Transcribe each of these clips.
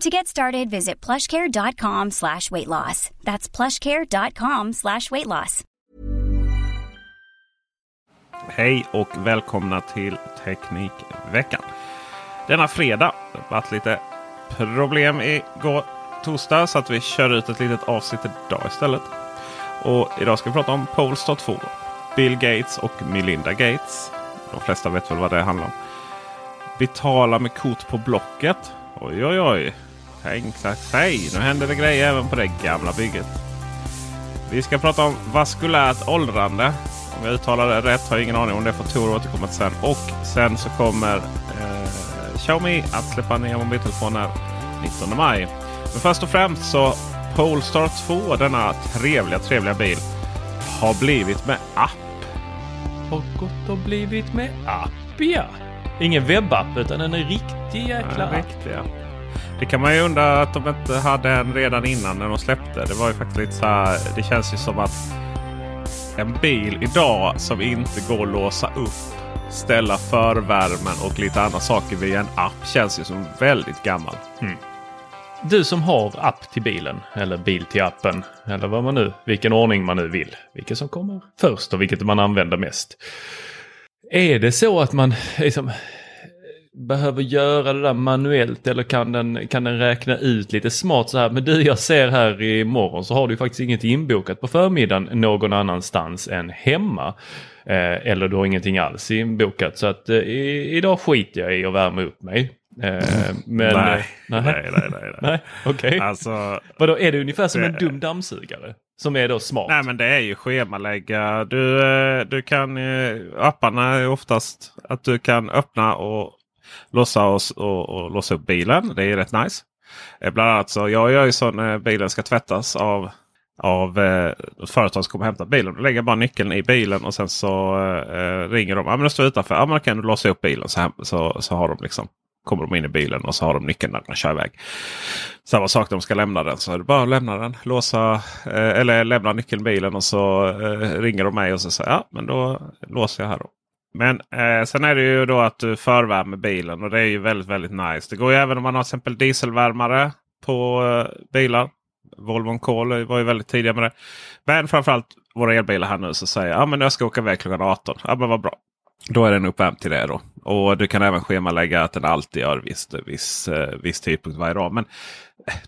To get started, visit plushcare.com slash weight loss. That's plushcare.com slash weight loss. Hej och välkomna till Teknikveckan. Denna fredag. Det har varit lite problem igår torsdag så att vi kör ut ett litet avsnitt idag istället. Och idag ska vi prata om Polestar 2. Bill Gates och Melinda Gates. De flesta vet väl vad det handlar om. Betala med kort på Blocket. Oj oj oj. Tänk hej, nu händer det grejer även på det gamla bygget. Vi ska prata om vaskulärt åldrande. Om jag uttalar det rätt har jag ingen aning om det. får Tor återkomma till sen. Och sen så kommer eh, Xiaomi att släppa nya mobiltelefoner 19 maj. Men först och främst så Polestar 2, denna trevliga trevliga bil, har blivit med app. Har gått och blivit med app ja. Ingen webbapp utan en riktig jäkla Ja, app. riktiga. Det kan man ju undra att de inte hade en redan innan när de släppte. Det var ju faktiskt lite så här. Det känns ju som att en bil idag som inte går att låsa upp, ställa förvärmen och lite andra saker via en app känns ju som väldigt gammal. Du som har app till bilen eller bil till appen eller vad man nu, vilken ordning man nu vill. Vilket som kommer först och vilket man använder mest. Är det så att man liksom behöver göra det där manuellt eller kan den, kan den räkna ut lite smart så här. Men du jag ser här imorgon så har du faktiskt inget inbokat på förmiddagen någon annanstans än hemma. Eh, eller du har ingenting alls inbokat så att eh, i, idag skiter jag i att värma upp mig. Eh, men, nej, eh, nej, nej, nej, nej. Nej, okej. Alltså, Vadå, är det ungefär som en det- dum dammsugare? Som är då smart? nej men det är ju schemalägga. Du, eh, du kan, eh, apparna är oftast att du kan öppna och låsa oss och, och låsa upp bilen. Det är rätt nice. Eh, bland annat så jag gör ju så när bilen ska tvättas av, av eh, företag som kommer och hämta bilen. Då lägger jag bara nyckeln i bilen och sen så eh, ringer de. Ja men står utanför. Ja men då kan du låsa upp bilen. Så, här, så, så har de liksom kommer de in i bilen och så har de nyckeln när de kör iväg. Samma sak när de ska lämna den. Så är det bara att lämna den. Låsa, eh, eller lämna nyckeln i bilen och så eh, ringer de mig och så säger ja men då låser jag här då. Men eh, sen är det ju då att du förvärmer bilen och det är ju väldigt väldigt nice. Det går ju även om man har till exempel dieselvärmare på eh, bilar. Volvo Call var ju väldigt tidiga med det. Men framförallt våra elbilar här nu så säger jag ja, jag ska åka iväg klockan 18. Ja men vad bra. Då är den uppvärmd till det då. Och du kan även schemalägga att den alltid gör viss, viss, eh, viss tidpunkt varje dag. Men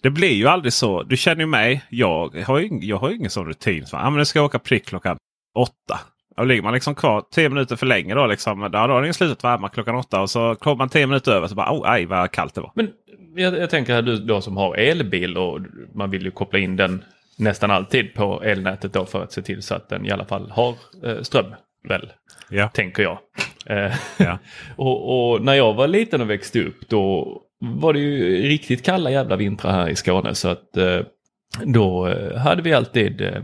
det blir ju aldrig så. Du känner ju mig. Jag har ju, jag har ju ingen sån rutin. Så, ah, men nu ska jag åka prick klockan åtta. Då ligger man liksom kvar tio minuter för länge då, liksom, då, har den slutat värma klockan åtta. Och så kommer man tio minuter över så bara oh, aj vad kallt det var. Men jag, jag tänker här du då som har elbil och man vill ju koppla in den nästan alltid på elnätet då för att se till så att den i alla fall har eh, ström. Väl, Ja. tänker jag. Ja. och, och när jag var liten och växte upp då var det ju riktigt kalla jävla vintrar här i Skåne så att eh, då eh, hade vi alltid eh,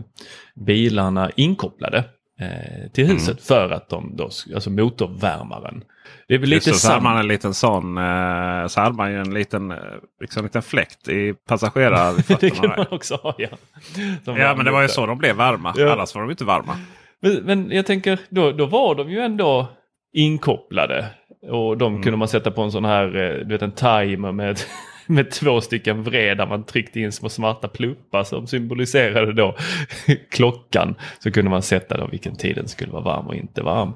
bilarna inkopplade. till huset för att de då, alltså motorvärmaren. Det är väl Just lite så, så hade man en liten sån. Så hade man ju en liten, liksom en liten fläkt i passagerare. det kan man också ha ja. Som Ja men det var ju så de blev varma. Ja. Annars var de inte varma. Men, jag tänker, då, då var de ju ändå inkopplade. Och de Mm. kunde man sätta på en sån här, eh, du vet en timer med, med två stycken vred där man tryckte in små smarta pluppar som symboliserade då klockan. Så kunde man sätta då vilken tid den skulle vara varm och inte varm.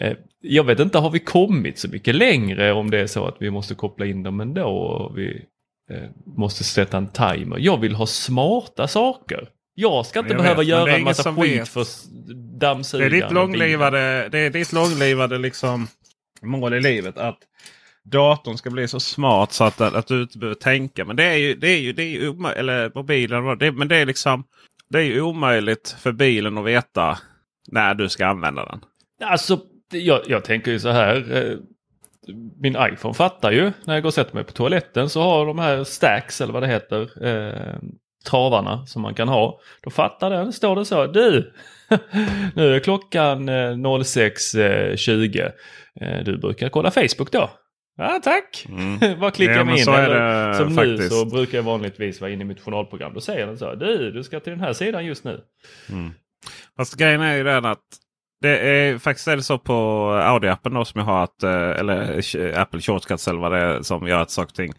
Eh, Jag vet inte, har vi kommit så mycket längre om det är så att vi måste koppla in dem ändå och vi eh, måste sätta en timer. Jag vill ha smarta saker. Jag ska inte Jag behöva vet, göra en massa skit vet. för s- Det dammsugaren. är ditt långlivade, det är ditt långlivade liksom mål i livet. Att datorn ska bli så smart så att, att du inte behöver tänka. Men det är ju, det är ju, det är ju eller mobilen. Det, men det är liksom det är ju omöjligt för bilen att veta när du ska använda den. Alltså, jag, jag tänker ju så här. eh, Min iPhone fattar ju när jag går och sätter mig på toaletten så har de här stacks eller vad det heter. Eh, travarna som man kan ha. Då fattar den, står det så. Du, nu är klockan eh, 06.20. Eh, du brukar kolla Facebook då? Ja tack! Klickar Mm. Jag men mig in. så Eller, som nu faktiskt. så brukar jag vanligtvis vara inne i mitt journalprogram. Då säger den så. Du, du ska till den här sidan just nu. Fast grejen är ju den att det är faktiskt är det så på Audi-appen då som jag har att, eh, eller eh, Apple Shortcuts eller vad det är som gör att saker och ting.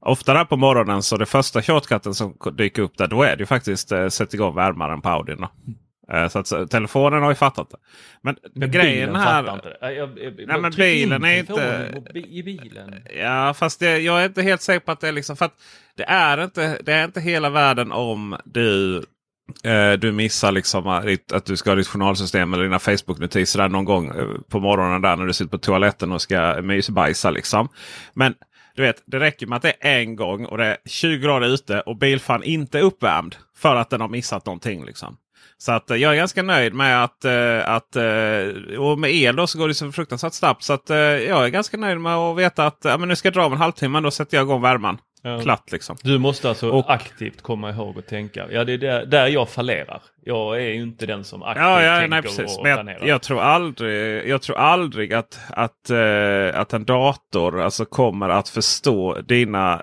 Ofta där på morgonen så det första shortcutten som dyker upp där då är det ju faktiskt eh, sätt igång värmaren på Audin. Eh, Så att så, telefonen har ju fattat det. Men, Men grejen här. Jag, jag, jag, Nej, men bilen är inte- i bilen. Ja fast det, jag är inte helt säker på att det är liksom. För att det, är inte, det är inte hela världen om du eh, du missar liksom att, du ska ha ditt journalsystem eller dina Facebook-notiser någon gång eh, på morgonen där när du sitter på toaletten och ska mysbajsa. Liksom. Men du vet, det räcker med att det är en gång och det är 20 grader ute och bilfan inte är uppvärmd för att den har missat någonting. Liksom. Så att eh, jag är ganska nöjd med att, eh, att eh, och med el då så går det så fruktansvärt snabbt. Så att jag är ganska nöjd med att veta att ja, men nu ska jag dra om en halvtimme. Då sätter jag igång värmen. Ja. Klart liksom. Du måste alltså Och- aktivt komma ihåg och tänka. Ja, det är där, där jag fallerar. Jag är ju inte den som aktivt Ja, ja tänker nej, precis. och Men planerar. jag, jag, tror aldrig, jag tror aldrig att, att, eh, att en dator alltså kommer att förstå dina,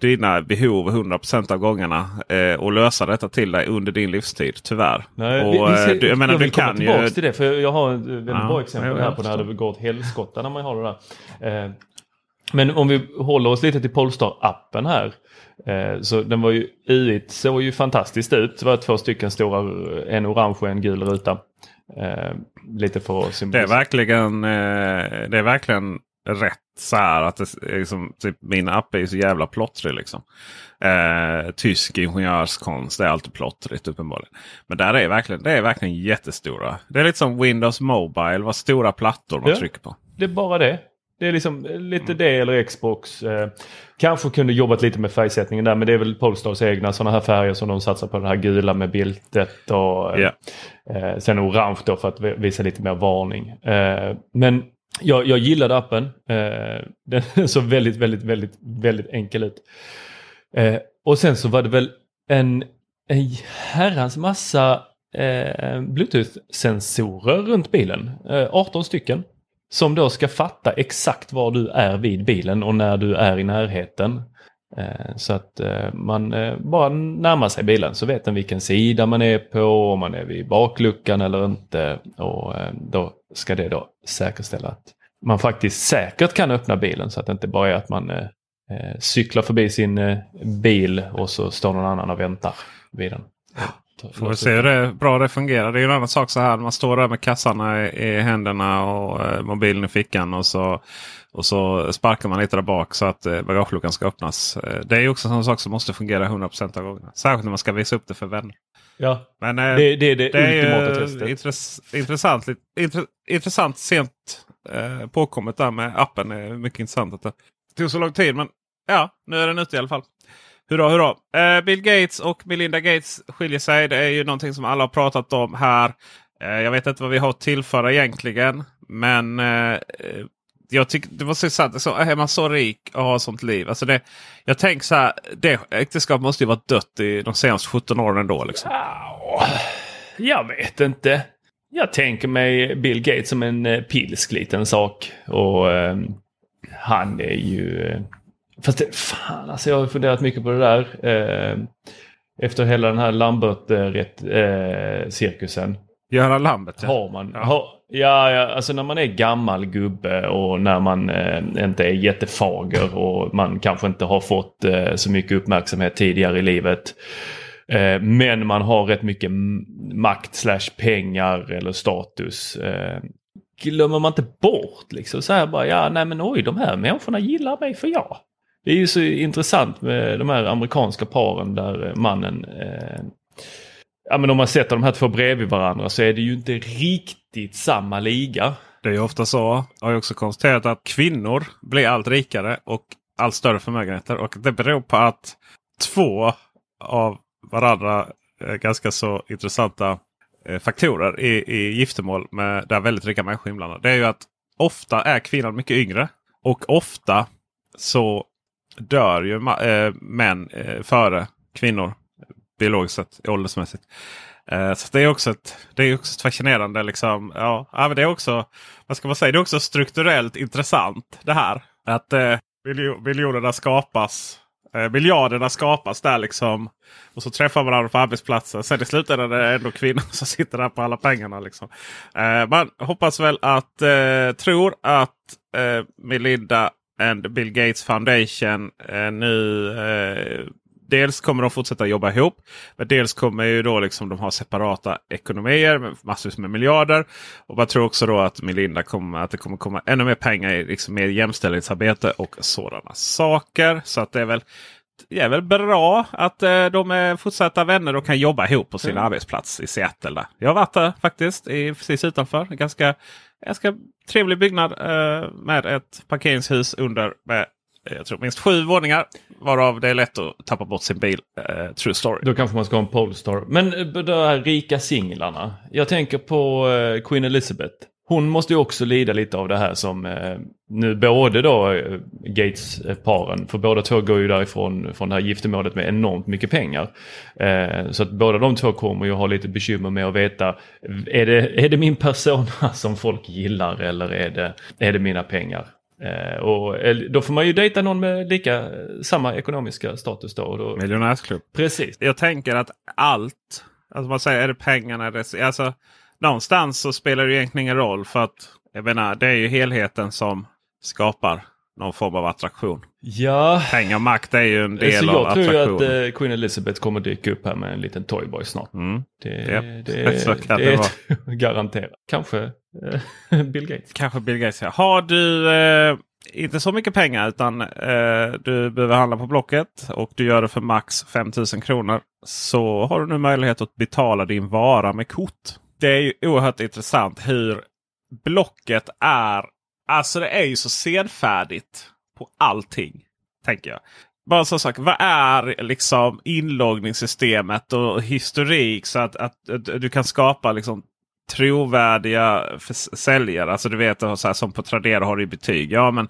dina behov 100% av gångerna eh, och lösa detta till dig under din livstid. Tyvärr. Nej, och, vi, vi eh, ser, du, jag menar, jag vill du komma tillbaka ju... till det. För jag har ett väldigt Ja, bra exempel jag- här jag på när det går åt helskotta när man har det där. Eh, men om vi håller oss lite till Polestar-appen här. Eh, så den var ju UI såg ju fantastiskt ut. Det var två stycken stora, en orange och en gul ruta. Eh, lite för att Det är verkligen, eh, det är verkligen rätt så här att det, är liksom, typ, min app är så jävla plottrig. Liksom. Eh, tysk ingenjörskonst är alltid plottrigt uppenbarligen. Men där är verkligen, det är verkligen jättestora. Det är lite som Windows Mobile. Vad stora plattor man Ja. trycker på. Det är bara det. Det är liksom lite Mm. det eller Xbox. Eh, kanske kunde jobbat lite med färgsättningen där men det är väl Polestars egna sådana här färger som de satsar på. Det här gula med bildet och eh, Ja. eh, sen orange då för att vi- visa lite mer varning. Eh, men jag, jag gillade appen. Eh, den såg väldigt, väldigt, väldigt, väldigt enkel ut. Eh, och sen så var det väl en, en herrans massa eh, Bluetooth-sensorer runt bilen. Eh, 18 stycken. Som då ska fatta exakt var du är vid bilen och när du är i närheten. Eh, så att eh, man eh, bara närmar sig bilen så vet den vilken sida man är på, om man är vid bakluckan eller inte. Och då ska det då säkerställa att man faktiskt säkert kan öppna bilen så att det inte bara är att man cyklar förbi sin bil och så står någon annan och väntar vid den. Får vi se hur det, bra det fungerar. Det är ju en annan sak så här. Man står där med kassarna i, i händerna och eh, mobilen i fickan. Och så, och så sparkar man lite där bak så att eh, bagageluckan ska öppnas. Eh, det är ju också en sak som måste fungera 100% av gångerna. Särskilt när man ska visa upp det för vänner. Ja, Men eh, det, det är det, det är ultimata testet. intress, intressant, lite- intre, intressant sent eh, påkommet där med appen. Det är mycket intressant att det tog så lång tid. Men ja, nu är den ute i alla fall. Hurra, hurra. Eh, Bill Gates och Melinda Gates skiljer sig. Det är ju någonting som alla har pratat om här. Eh, jag vet inte vad vi har att tillföra egentligen. Men eh, eh jag tycker det var så sant. Så, är man så rik och har sånt liv. Alltså det, jag tänker så här. Det äktenskapet måste ju varit dött i de senaste 17 åren ändå. Liksom. Ja, Jag vet inte. Jag tänker mig Bill Gates som en eh, pilsk liten sak. Och eh, han är ju... Fast det, fan alltså jag har funderat mycket på det där. Eh, efter hela den här Lambert-cirkusen. Eh, Göran Lambert ja. Har man, ja. Har, ja, ja, alltså när man är gammal gubbe och när man eh, inte är jättefager och man kanske inte har fått eh, så mycket uppmärksamhet tidigare i livet. Eh, men man har rätt mycket makt slash pengar eller status. Eh, glömmer man inte bort liksom så här bara, ja nej men oj de här människorna gillar mig för jag. Det är ju så intressant med de här amerikanska paren där eh, mannen eh, Ja men om man sätter de här två bredvid varandra så är det ju inte riktigt samma liga. Det är ju ofta så. Jag har ju också konstaterat att kvinnor blir allt rikare och allt större förmögenheter. Och det beror på att två av varandra ganska så intressanta eh, faktorer i, i giftermål med där väldigt rika människor inblandade. Det är ju att ofta är kvinnan mycket yngre. Och ofta så dör ju äh, män äh, före kvinnor biologiskt sett, åldersmässigt. Uh, så det är också ett, det är också ett fascinerande liksom. Ja, ja men det är också, vad ska man säga, det är också strukturellt intressant det här. Att eh, miljonerna skapas, miljarderna skapas där liksom. Och så träffar man varandra på arbetsplatsen. Sen i slutändan är det ändå kvinnor som sitter där på alla pengarna. Liksom. Man hoppas väl att, tror att Melinda and Bill Gates Foundation eh, nu eh, dels kommer de fortsätta jobba ihop. Men dels kommer ju då liksom de ha separata ekonomier med massvis med miljarder. Och man tror också då att Melinda kommer att det kommer komma ännu mer pengar i liksom mer jämställdhetsarbete och sådana saker. Så att det är väl det är väl bra att eh, de är fortsatta vänner och kan jobba ihop på sin mm. arbetsplats i Seattle. Där. Jag har varit där faktiskt, i, precis utanför. Ganska, ganska trevlig byggnad eh, med ett parkeringshus under med jag tror minst sju våningar. Varav det är lätt att tappa bort sin bil. Uh, true story. Då kanske man ska ha en Polestar. Men eh, de här rika singlarna. Jag tänker på uh, Queen Elizabeth. Hon måste ju också lida lite av det här som uh, nu både då Gates-paren, för båda två går ju därifrån från det här giftermålet med enormt mycket pengar. så att båda de två kommer ju ha lite bekymmer med att veta, är det, är det min persona som folk gillar eller är det, är det mina pengar? Eh, och då får man ju dejta någon med lika samma ekonomiska status då. då... Miljonärsklubb. Precis. Jag tänker att allt, alltså man säger är det pengarna, alltså någonstans så spelar det egentligen ingen roll för att jag menar, det är ju helheten som skapar någon form av attraktion. Ja. Pengar och makt är ju en del av attraktionen. Jag tror ju att uh, Queen Elizabeth kommer dyka upp här med en liten Toyboy snart. Mm. Det, yep. det, Så kan det, det är garanterat. Kanske uh, Bill Gates. Kanske Bill Gates. Ja. Har du uh, inte så mycket pengar utan du behöver handla på Blocket och du gör det för max 5000 kronor. Så har du nu möjlighet att betala din vara med kort. Det är ju oerhört intressant hur Blocket är Alltså det är ju så senfärdigt på allting. Tänker jag. Bara så sak. Vad är liksom inloggningssystemet och historik så att, att, att du kan skapa liksom trovärdiga säljare. Alltså du vet så här, som på Tradera har du betyg. Ja men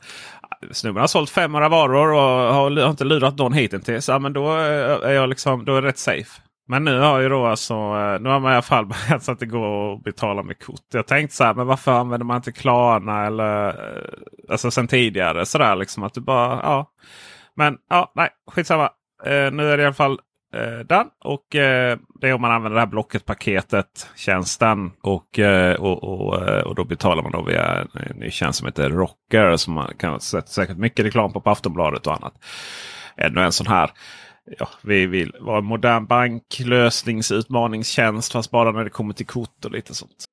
snubben har sålt 500 varor och har, inte lurat någon hittills. Ja men då eh, är jag liksom då är det rätt safe. Men nu har ju då alltså, eh, nu har man i alla fall börjat så att det går att betala med kort. Jag tänkte så här, men varför använder man inte Klarna eller eh, alltså sen tidigare sådär liksom att du bara ja. Men ja, nej, skitsamma. Eh, nu är det i alla fall eh, den och eh, det är om man använder det här Blocket-paketet, tjänsten och, eh, och, och, eh, och då betalar man då via en ny tjänst som heter Rocker som man kan ha sett säkert mycket reklam på på Aftonbladet och annat. Ännu en sån här ja, vi vill vara en modern banklösningsutmaningstjänst fast bara när det kommer till kort och lite sånt.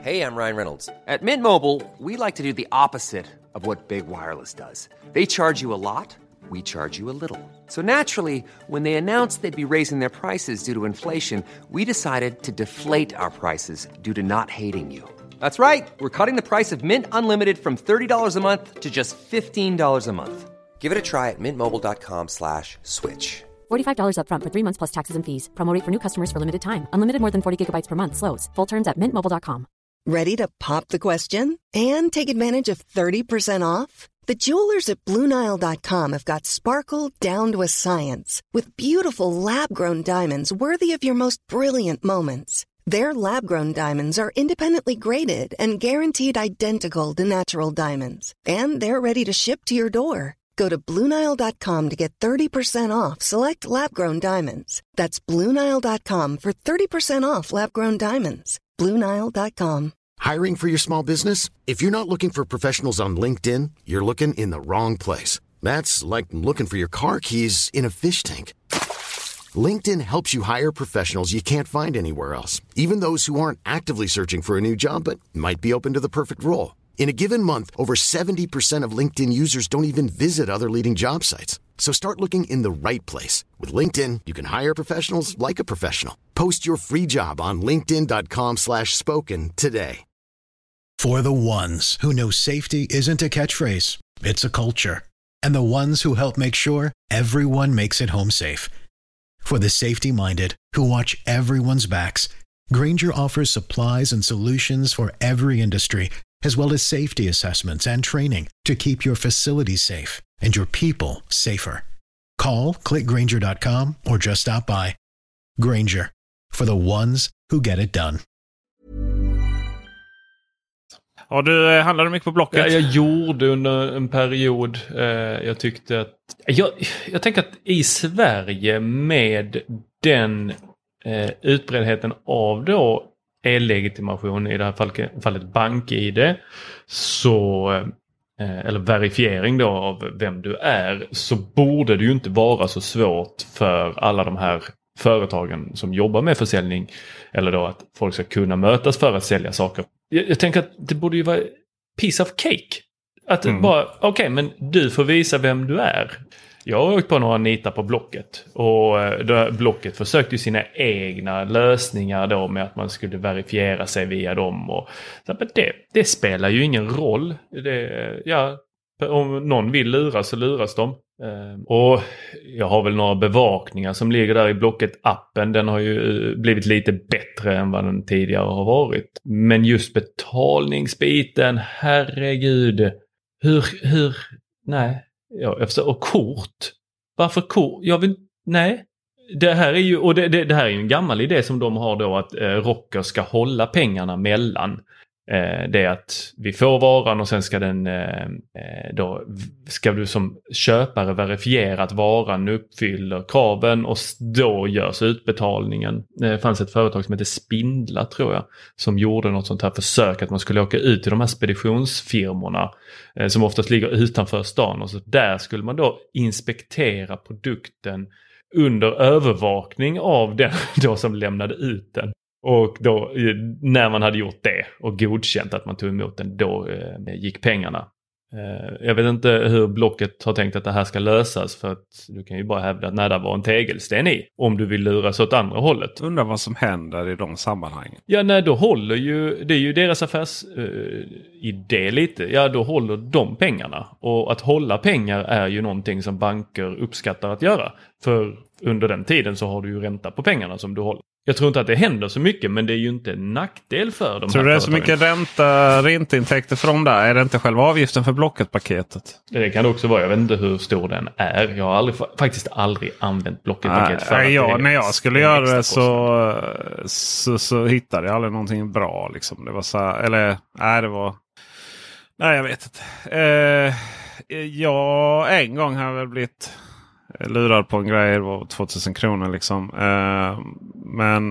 Hej, jag Ryan Reynolds. På Mint Mobile, we like to do the opposite of what Big Wireless does. They charge you a lot, we charge you a little. So naturally, when they announced they'd be raising their prices due to inflation, we decided to deflate our prices due to not hating you. That's right. We're cutting the price of Mint Unlimited from $30 a month to just $15 a month. Give it a try at mintmobile.com slash switch. $45 upfront for three months plus taxes and fees. Promo for new customers for limited time. Unlimited more than 40 gigabytes per month. Slows. Full terms at mintmobile.com. Ready to pop the question and take advantage of 30% off? The jewelers at Bluenile.com have got sparkle down to a science with beautiful lab-grown diamonds worthy of your most brilliant moments. Their lab grown diamonds are independently graded and guaranteed identical to natural diamonds, and they're ready to ship to your door. Go to Bluenile.com to get 30% off select lab grown diamonds. That's Bluenile.com for 30% off lab grown diamonds. Bluenile.com. Hiring for your small business? If you're not looking for professionals on LinkedIn, you're looking in the wrong place. That's like looking for your car keys in a fish tank. LinkedIn helps you hire professionals you can't find anywhere else, even those who aren't actively searching for a new job but might be open to the perfect role. In a given month, over 70% of LinkedIn users don't even visit other leading job sites. So start looking in the right place. With LinkedIn, you can hire professionals like a professional. Post your free job on linkedin.com slash spoken today. For the ones who know safety isn't a catchphrase, it's a culture. And the ones who help make sure everyone makes it home safe. For the safety-minded who watch everyone's backs, Granger offers supplies and solutions for every industry, as well as safety assessments and training to keep your facility safe and your people safer. Call, clickgranger.com, or just stop by. Granger, for the ones who get it done. Ja, du eh, handlade mycket på Blocket. Ja, jag gjorde under en period. Eh, jag tyckte att... Jag, jag tänker att i Sverige med den eh, utbredheten av då e-legitimation, i det här fallet, bank-id, så eh, eller verifiering då av vem du är, så borde det ju inte vara så svårt för alla de här företagen som jobbar med försäljning eller då att folk ska kunna mötas för att sälja saker. Jag, jag tänker att det borde ju vara piece of cake. Att Mm. bara, okej okay, men du får visa vem du är. Jag har åkt på några nitar på Blocket och eh, det- Blocket försökte ju sina egna lösningar då med att man skulle verifiera sig via dem. Och, så, men det, det spelar ju ingen roll. Det, ja, om någon vill luras så luras de. Eh, Och jag har väl några bevakningar som ligger där i Blocket-appen. Den har ju eh, blivit lite bättre än vad den tidigare har varit. Men just betalningsbiten, herregud. Hur, hur, nej. Ja, jag förstår. Och kort. Varför kort? Jag vill, nej. Det här är ju, och det, det, det här är ju en gammal idé som de har då att eh, rocker ska hålla pengarna mellan. Eh, det är att vi får varan och sen ska den eh, eh då ska du som köpare verifiera att varan uppfyller kraven och då görs utbetalningen. Det fanns ett företag som hette Spindla tror jag som gjorde något sånt här försök att man skulle åka ut till de här speditionsfirmorna eh, som oftast ligger utanför stan och så där skulle man då inspektera produkten under övervakning av den då som lämnade ut den. Och då när man hade gjort det och godkänt att man tog emot den, då eh, gick pengarna. Eh, jag vet inte hur Blocket har tänkt att det här ska lösas för att du kan ju bara hävda att nej, där var en tegelsten i. Om du vill luras åt andra hållet. Undrar vad som händer i de sammanhangen. Ja, nej, då håller ju, det är ju deras affärsidé eh, lite. Ja, då håller de pengarna. Och att hålla pengar är ju någonting som banker uppskattar att göra. För under den tiden så har du ju ränta på pengarna som du håller. Jag tror inte att det händer så mycket, men det är ju inte en nackdel för de Tror du det är så mycket ränta, ränteintäkter för dem där? Är det inte själva avgiften för Blocket-paketet? Det kan det också vara. Jag vet inte hur stor den är. Jag har aldrig, faktiskt aldrig använt Blocket-paket Nej, det när jag skulle det göra det så, så, så hittade jag aldrig någonting bra. Liksom. Det var så här, eller nej det var... Nej jag vet inte. Eh, ja, en gång har jag väl blivit lurad på en grej. Det var 2000 kronor liksom. Eh, men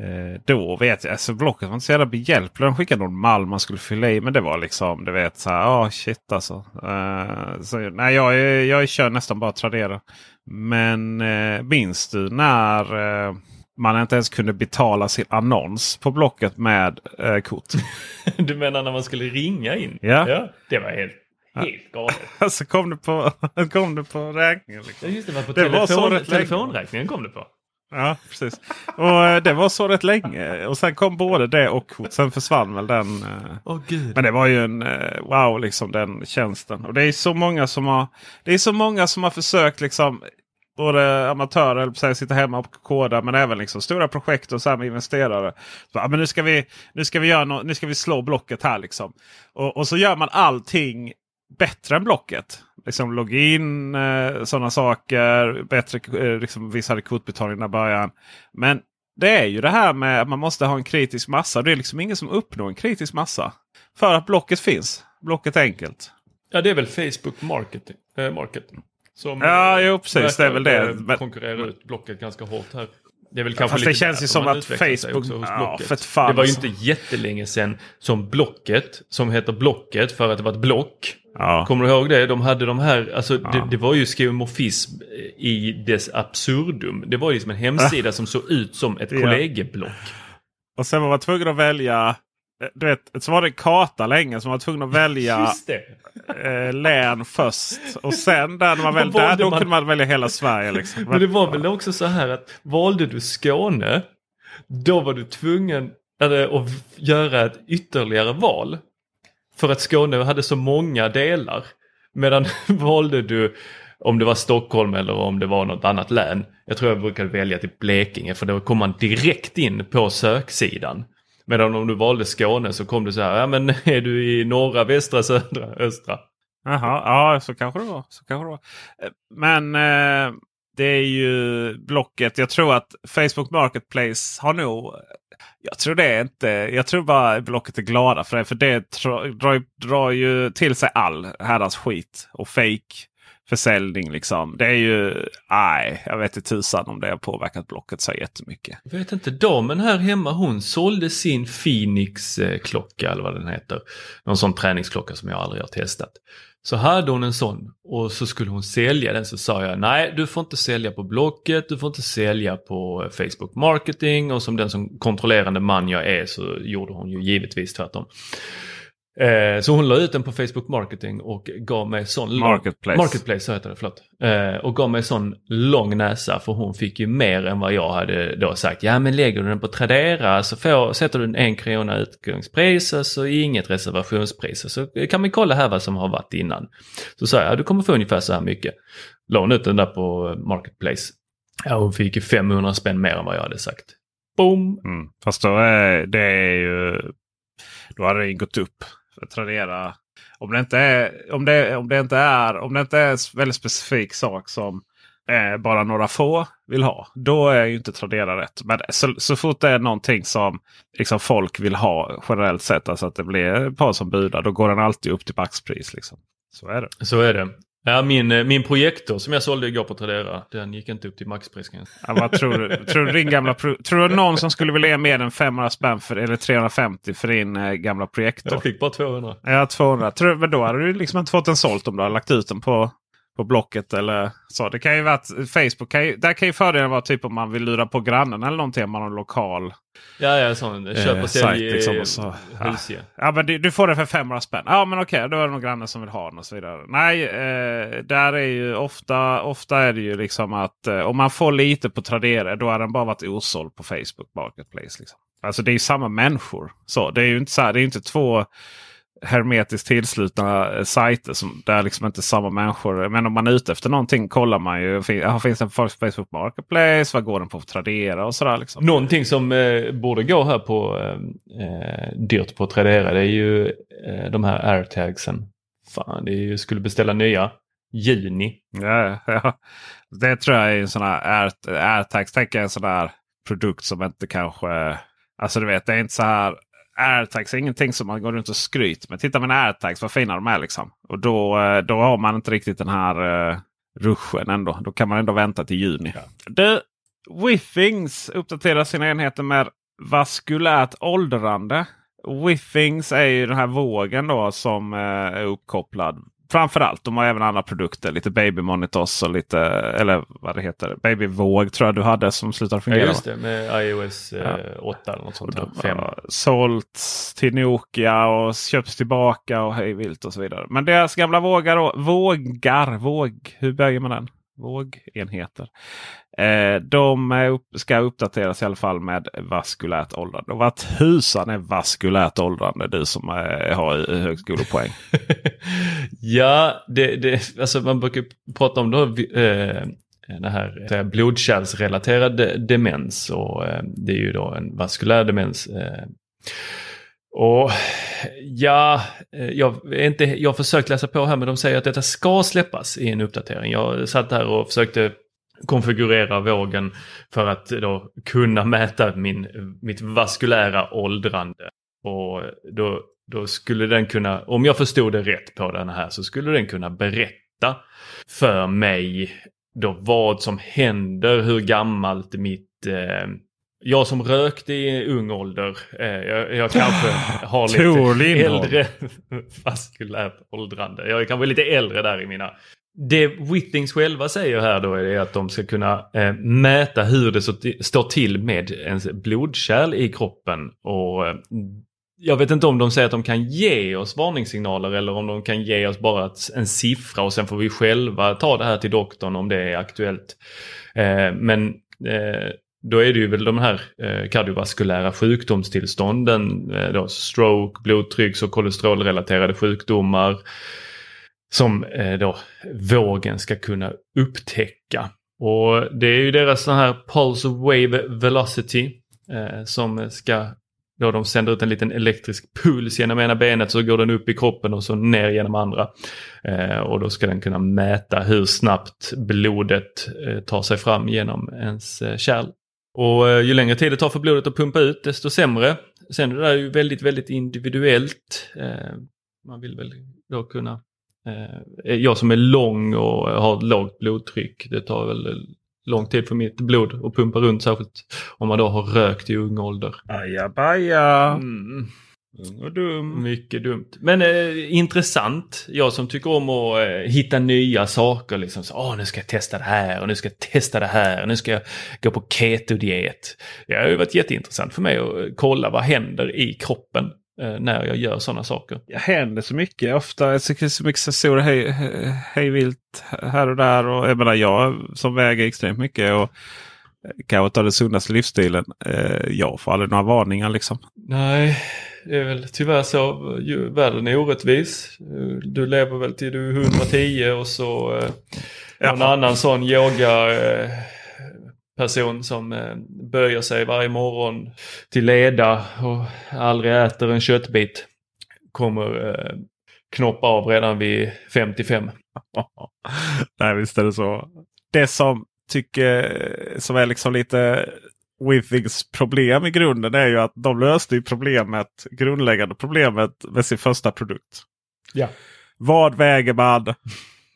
eh, då vet jag, alltså Blocket var inte så jävla behjälplig. De skickade någon mall man skulle fylla i. Men det var liksom, du vet så här, oh, shit alltså. Eh, så, nej, jag, jag kör nästan bara Tradera. Men eh, minns du när eh, man inte ens kunde betala sin annons på Blocket med eh, kort? Du menar när man skulle ringa in? Ja. det var helt, helt galet. alltså kom det på, kom det på räkningen. Liksom. Ja, just det, var på Det var så telefon, rätt länge. telefonräkningen kom det på. Ja, precis. Och eh, det var så rätt länge. Och sen kom både det och. Sen försvann väl den. Åh gud. Men det var ju en eh, wow, liksom den tjänsten. Och det är så många som har, det är så många som har försökt liksom. Både amatörer, eller sitta hemma och koda, men även liksom stora projekt och så här med investerare. Så, ja, men nu ska vi, nu ska vi göra nå- nu ska vi slå blocket här liksom. Och, och så gör man allting bättre än blocket. Liksom login, eh, sådana saker. Bättre, eh, liksom, vissa hade kortbetalning i början. Men det är ju det här med att man måste ha en kritisk massa. Det är liksom ingen som uppnår en kritisk massa. För att blocket finns. Blocket är enkelt. Ja, det är väl Facebook Marketing, äh, Market. Som Ja, jo, precis. Det är väl det. konkurrerar ut Blocket ganska hårt här. Det är väl Ja, kanske fast det känns ju som att Facebook- ja, det var ju alltså. inte jättelänge sedan som Blocket, som heter Blocket för att det var ett block. Ja. Kommer du ihåg det? De hade de här, alltså det, det var ju skeuomorfism i dess absurdum. Det var ju som en hemsida som såg ut som ett Ja. kollegieblock. Och sen var man tvungen att välja. eh, Du vet, så var det en karta länge som var tvungen att välja eh, län först. Och sen där, man väl, där då man? kunde man välja hela Sverige. Liksom. Men det var väl också så här att valde du Skåne, då var du tvungen eller, att göra ett ytterligare val. För att Skåne hade så många delar. Medan valde du om det var Stockholm eller om det var något annat län. Jag tror jag brukade välja till Blekinge för då kom man direkt in på söksidan. Medan om du valde Skåne så kom du så här, ja men är du i norra, västra, södra, östra? Jaha, ja så kanske det var. Så kanske det var. Eh, men eh, det är ju Blocket. Jag tror att Facebook Marketplace har nog... Jag tror det är inte... Jag tror bara Blocket är glada för det. För det drar, drar, drar ju till sig all herrans skit och fake försäljning. Liksom. Det är ju... Nej, jag vet inte tusan om det har påverkat Blocket så jättemycket. Jag vet inte, damen här hemma hon sålde sin Phoenix-klocka eh, eller vad den heter. Någon sån träningsklocka som jag aldrig har testat. Så hade hon en sån och så skulle hon sälja den så sa jag nej du får inte sälja på Blocket, du får inte sälja på eh, Facebook Marketing och som den som kontrollerande man jag är så gjorde hon ju givetvis tvärtom. Eh, så hon la ut den på Facebook Marketing och gav mig sån lång- Marketplace. Marketplace så heter det, förlåt. Eh, och gav mig sån lång näsa för hon fick ju mer än vad jag hade då sagt. Ja men lägger du den på Tradera så får, sätter du en krona utgångspris och så inget reservationspris. Så kan vi kolla här vad som har varit innan. Så sa jag, ja, du kommer få ungefär så här mycket. La hon ut den där på Marketplace. Ja hon fick ju 500 spänn mer än vad jag hade sagt. Boom! Mm. Fast då är det är ju... Då hade det gått upp. Tradera. Om det inte är, om det, om det inte är, om det inte är en väldigt specifik sak som eh, bara några få vill ha. Då är ju inte Tradera rätt. Men så, så fort det är någonting som liksom, folk vill ha generellt sett. Alltså att det blir ett par som budar. Då går den alltid upp till maxpris. Liksom. Så är det. Så är det. Ja, min, eh, min projektor som jag sålde igår på Tradera, den gick inte upp till maxpris. Ja, vad tror du? tror du din gamla Tror du någon som skulle vilja ge mer än 500 spänn för, eller 350 för din eh, gamla projektor? Jag fick bara 200. Ja, 200. Tror, men då hade du liksom inte fått den sålt om du hade lagt ut den på, på Blocket eller så. Det kan ju vara att Facebook, kan ju, där kan ju fördelen vara typ om man vill lura på grannen eller någonting. Om man har en lokal Ja, ja, sån köp eh, och sälj Liksom, eh, och så. husge. Ja, men du, du får det för 500 spänn. Ja, men okej, då är det någon granne som vill ha den och så vidare. Nej, eh, där är ju ofta, ofta är det ju liksom att eh, om man får lite på Tradera då har den bara varit osåld på Facebook Marketplace. Liksom. Alltså det är ju samma människor. Så, det är ju inte, så här, det är inte två hermetiskt tillslutna eh, sajter som där liksom inte samma människor. Men om man är ute efter någonting kollar man ju. fin- Finns den på Facebook Marketplace? Vad går den på Tradera och sådär. Liksom. Någonting som eh, borde gå här på eh, eh, dyrt på Tradera det är ju eh, de här airtagsen. Fan, det är ju, skulle beställa nya. Juni. Ja, ja. Det tror jag är en sån här Air- AirTags. Tänk en sån här produkt som inte kanske... Alltså du vet, det är inte så här... AirTags är ingenting som man går runt och skryter med. Titta med AirTags, vad fina de är liksom. Och då, eh, då har man inte riktigt den här uh, ruschen ändå. Då kan man ändå vänta till juni. Du, Withings uppdaterar sina enheter med vaskulärt åldrande. Withings är ju den här vågen då som eh, är uppkopplad. Framförallt, de har även andra produkter. Lite baby monitors och lite, eller vad det heter, babyvåg tror jag du hade som slutade Ja, fungera. just va? det. Med iOS eh, 8 eller något sånt. Där. Fem. Ja, sålts till Nokia och köps tillbaka och hej vilt och så vidare. Men deras gamla vågar, vågar, våg, hur böjer man den? Vågenheter. Eh, de upp, ska uppdateras i alla fall med vaskulärt åldrande. Och vad tusan är vaskulärt åldrande? Du som eh, har högskolepoäng. Ja, det, det, alltså man brukar prata om då, eh, det här eh, blodkärlsrelaterad demens och eh, det är ju då en vaskulär demens. Eh, och ja, eh, jag, är inte, jag har försökt läsa på här men de säger att detta ska släppas i en uppdatering. Jag satt här och försökte konfigurera vågen för att då kunna mäta min, mitt vaskulära åldrande. Och då, då skulle den kunna, om jag förstod det rätt på den här, så skulle den kunna berätta för mig då vad som händer, hur gammalt mitt eh, jag som rökte i ung ålder, eh, jag, jag, kanske har lite äldre vaskulärt åldrande. Jag är kanske lite äldre där i mina det Whittings själva säger här då är att de ska kunna eh, mäta hur det står till med ens blodkärl i kroppen. Och eh, jag vet inte om de säger att de kan ge oss varningssignaler eller om de kan ge oss bara en siffra och sen får vi själva ta det här till doktorn om det är aktuellt. Eh, men eh, då är det ju väl de här eh, kardiovaskulära sjukdomstillstånden, eh, då stroke, blodtrycks och kolesterolrelaterade sjukdomar som eh, då vågen ska kunna upptäcka. Och det är ju deras sån här Pulse Wave Velocity eh, som ska då de sänder ut en liten elektrisk puls genom ena benet så går den upp i kroppen och så ner genom andra. Eh, och då ska den kunna mäta hur snabbt blodet eh, tar sig fram genom ens eh, kärl. Och eh, ju längre tid det tar för blodet att pumpa ut desto sämre. Sen är det där ju väldigt, väldigt individuellt. Eh, man vill väl då kunna Eh, jag som är lång och har lågt blodtryck, det tar väl lång tid för mitt blod att pumpa runt, särskilt om man då har rökt i ung ålder. Ajabaja! Mm. Och dum. Mycket dumt. Men eh, intressant. Jag som tycker om att eh, hitta nya saker. Liksom. Så, Åh, nu ska jag testa det här och nu ska jag testa det här. Och nu ska jag gå på keto-diet. Det har ju varit jätteintressant för mig att kolla vad händer i kroppen Eh, när jag gör sådana saker. Det händer så mycket. Ofta är det så mycket sensorer hej, hej vilt här och där. Och jag menar jag som väger extremt mycket. och Kanske tar den sundaste livsstilen. Eh, jag får aldrig några varningar liksom. Nej, det är väl tyvärr så. Världen är orättvis. Du lever väl till du är 110 och så eh, ja. någon annan sån yoga person som eh, böjer sig varje morgon till leda och aldrig äter en köttbit kommer eh, knoppa av redan vid 55. Nej, visst är det så. Det som tycker som är liksom lite Withings problem i grunden är ju att de löste ju problemet, grundläggande problemet med sin första produkt. Ja. Vad väger man?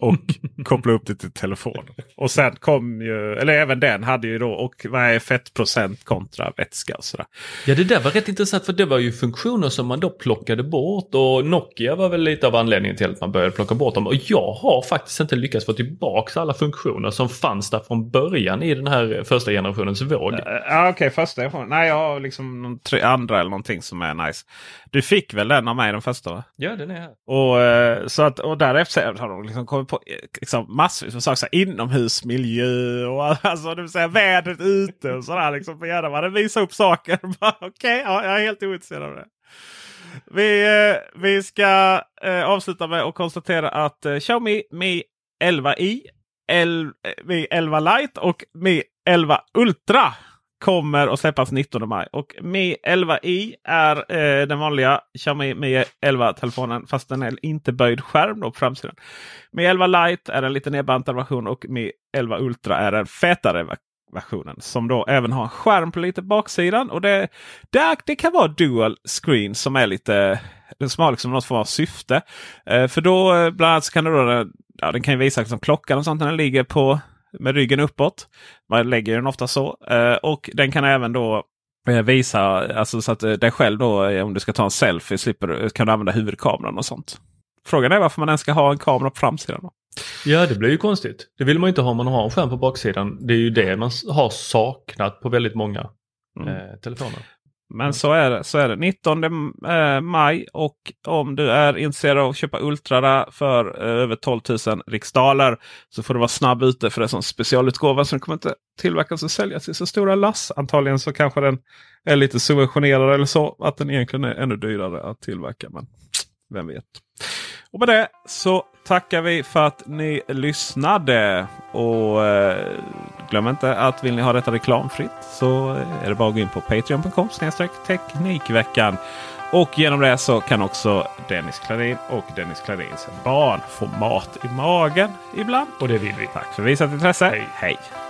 Och koppla upp det till telefon. Och sen kom ju, eller även den hade ju då, och vad är fettprocent kontra vätska och sådär. Ja det där var rätt intressant för det var ju funktioner som man då plockade bort och Nokia var väl lite av anledningen till att man började plocka bort dem. Och jag har faktiskt inte lyckats få tillbaka alla funktioner som fanns där från början i den här första generationens våg. Ja, Okej, okay, första generationen. Nej, jag har liksom tre andra eller någonting som är nice. Du fick väl den av mig den första? Va? Ja, den är här. Och, eh, så att, och därefter har de liksom kommit på eh, liksom massvis med saker. Så inomhusmiljö och alltså, det vill säga vädret ute och sådär. Liksom, gärna Visa upp saker. Okej, okay, ja, jag är helt ointresserad av det. Vi, eh, vi ska eh, avsluta med att konstatera att eh, Xiaomi Mi 11i, El, eh, Mi 11 Lite och Mi 11 Ultra kommer att släppas 19 maj. Och Mi 11i är eh, den vanliga Xiaomi Mi 11-telefonen fast den är inte böjd skärm då på framsidan. Mi 11 Lite är en lite nedbantad version och Mi 11 Ultra är den fetare versionen som då även har en skärm på lite baksidan. Och det, det, det kan vara dual screen som är lite som har liksom något form av syfte. Eh, för då eh, bland annat så kan du då, eh, ja, den kan visa liksom klockan och sånt när den ligger på med ryggen uppåt. Man lägger den ofta så. Eh, och den kan även då eh, visa alltså så att eh, dig själv då om du ska ta en selfie slipper, kan du använda huvudkameran och sånt. Frågan är varför man ens ska ha en kamera på framsidan. Då. Ja, det blir ju konstigt. Det vill man inte ha om man har en skärm på baksidan. Det är ju det man har saknat på väldigt många mm. eh, telefoner. Men så är det. Så är det. 19 eh, maj och om du är intresserad av att köpa Ultra för eh, över 12 000 riksdaler så får du vara snabb ute för det är en specialutgåva som kommer inte tillverkas och säljas i så stora lass. Antagligen så kanske den är lite subventionerad eller så. Att den egentligen är ännu dyrare att tillverka. Men vem vet. Och med det så tackar vi för att ni lyssnade. Och eh, glöm inte att vill ni ha detta reklamfritt så är det bara att gå in på patreon.com Teknikveckan. Och genom det så kan också Dennis Klarin och Dennis Klarins barn få mat i magen ibland. Och det vill vi. Tack för visat intresse. Hej. Hej.